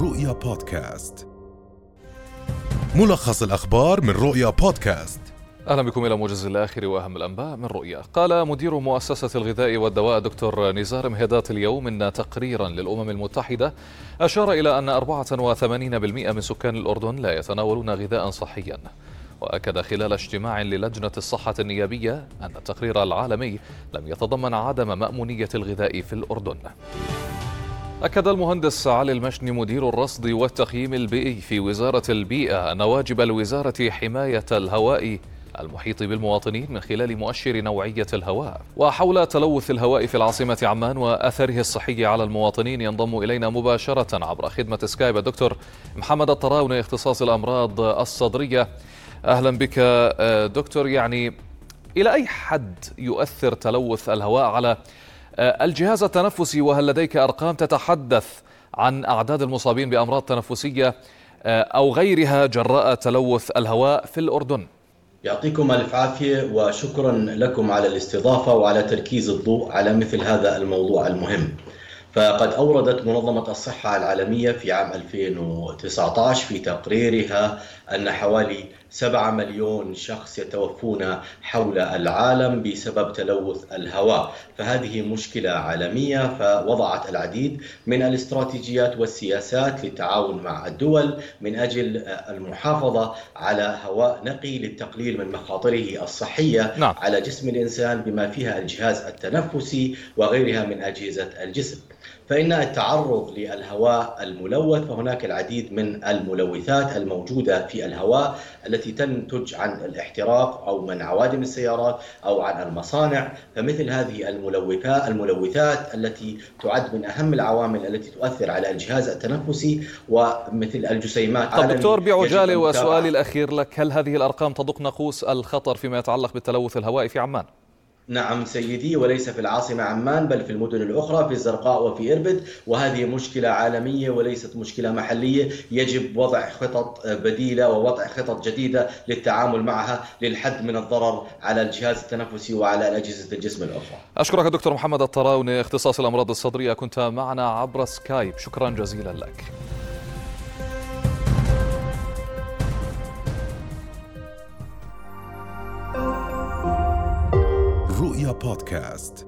رؤيا بودكاست ملخص الأخبار من رؤيا بودكاست أهلا بكم إلى موجز الآخر وأهم الأنباء من رؤيا. قال مدير مؤسسة الغذاء والدواء دكتور نزار مهدات اليوم إن تقريرا للأمم المتحدة أشار إلى أن 84% من سكان الأردن لا يتناولون غذاء صحيا. وأكد خلال اجتماع للجنة الصحة النيابية أن التقرير العالمي لم يتضمن عدم مأمونية الغذاء في الأردن. أكد المهندس علي المشني مدير الرصد والتقييم البيئي في وزارة البيئة أن واجب الوزارة حماية الهواء المحيط بالمواطنين من خلال مؤشر نوعية الهواء. وحول تلوث الهواء في العاصمة عمان وأثره الصحي على المواطنين ينضم إلينا مباشرة عبر خدمة سكايب الدكتور محمد الطراوني اختصاص الأمراض الصدرية. أهلا بك دكتور. يعني إلى أي حد يؤثر تلوث الهواء على الجهاز التنفسي وهل لديك أرقام تتحدث عن أعداد المصابين بأمراض تنفسية أو غيرها جراء تلوث الهواء في الأردن؟ يعطيكم ألف عافية وشكرا لكم على الاستضافة وعلى تركيز الضوء على مثل هذا الموضوع المهم. فقد أوردت منظمة الصحة العالمية في عام 2019 في تقريرها أن حوالي 7 مليون شخص يتوفون حول العالم بسبب تلوث الهواء فهذه مشكلة عالمية فوضعت العديد من الاستراتيجيات والسياسات للتعاون مع الدول من أجل المحافظة على هواء نقي للتقليل من مخاطره الصحية نعم. على جسم الإنسان بما فيها الجهاز التنفسي وغيرها من أجهزة الجسم فإن التعرض للهواء الملوث فهناك العديد من الملوثات الموجودة في الهواء التي تنتج عن الاحتراق أو من عوادم السيارات أو عن المصانع. فمثل هذه الملوثات الملوثات التي تعد من أهم العوامل التي تؤثر على الجهاز التنفسي ومثل الجسيمات. طب دكتور بعجالة وسؤالي الأخير لك هل هذه الأرقام تضق نقوس الخطر فيما يتعلق بالتلوث الهوائي في عمان؟ نعم سيدي وليس في العاصمة عمان بل في المدن الأخرى في الزرقاء وفي إربد. وهذه مشكلة عالمية وليست مشكلة محلية. يجب وضع خطط بديلة ووضع خطط جديدة للتعامل معها للحد من الضرر على الجهاز التنفسي وعلى أجهزة الجسم الأخرى. أشكرك دكتور محمد الطراوني اختصاص الأمراض الصدرية كنت معنا عبر سكايب. شكرا جزيلا لك. رؤيا بودكاست.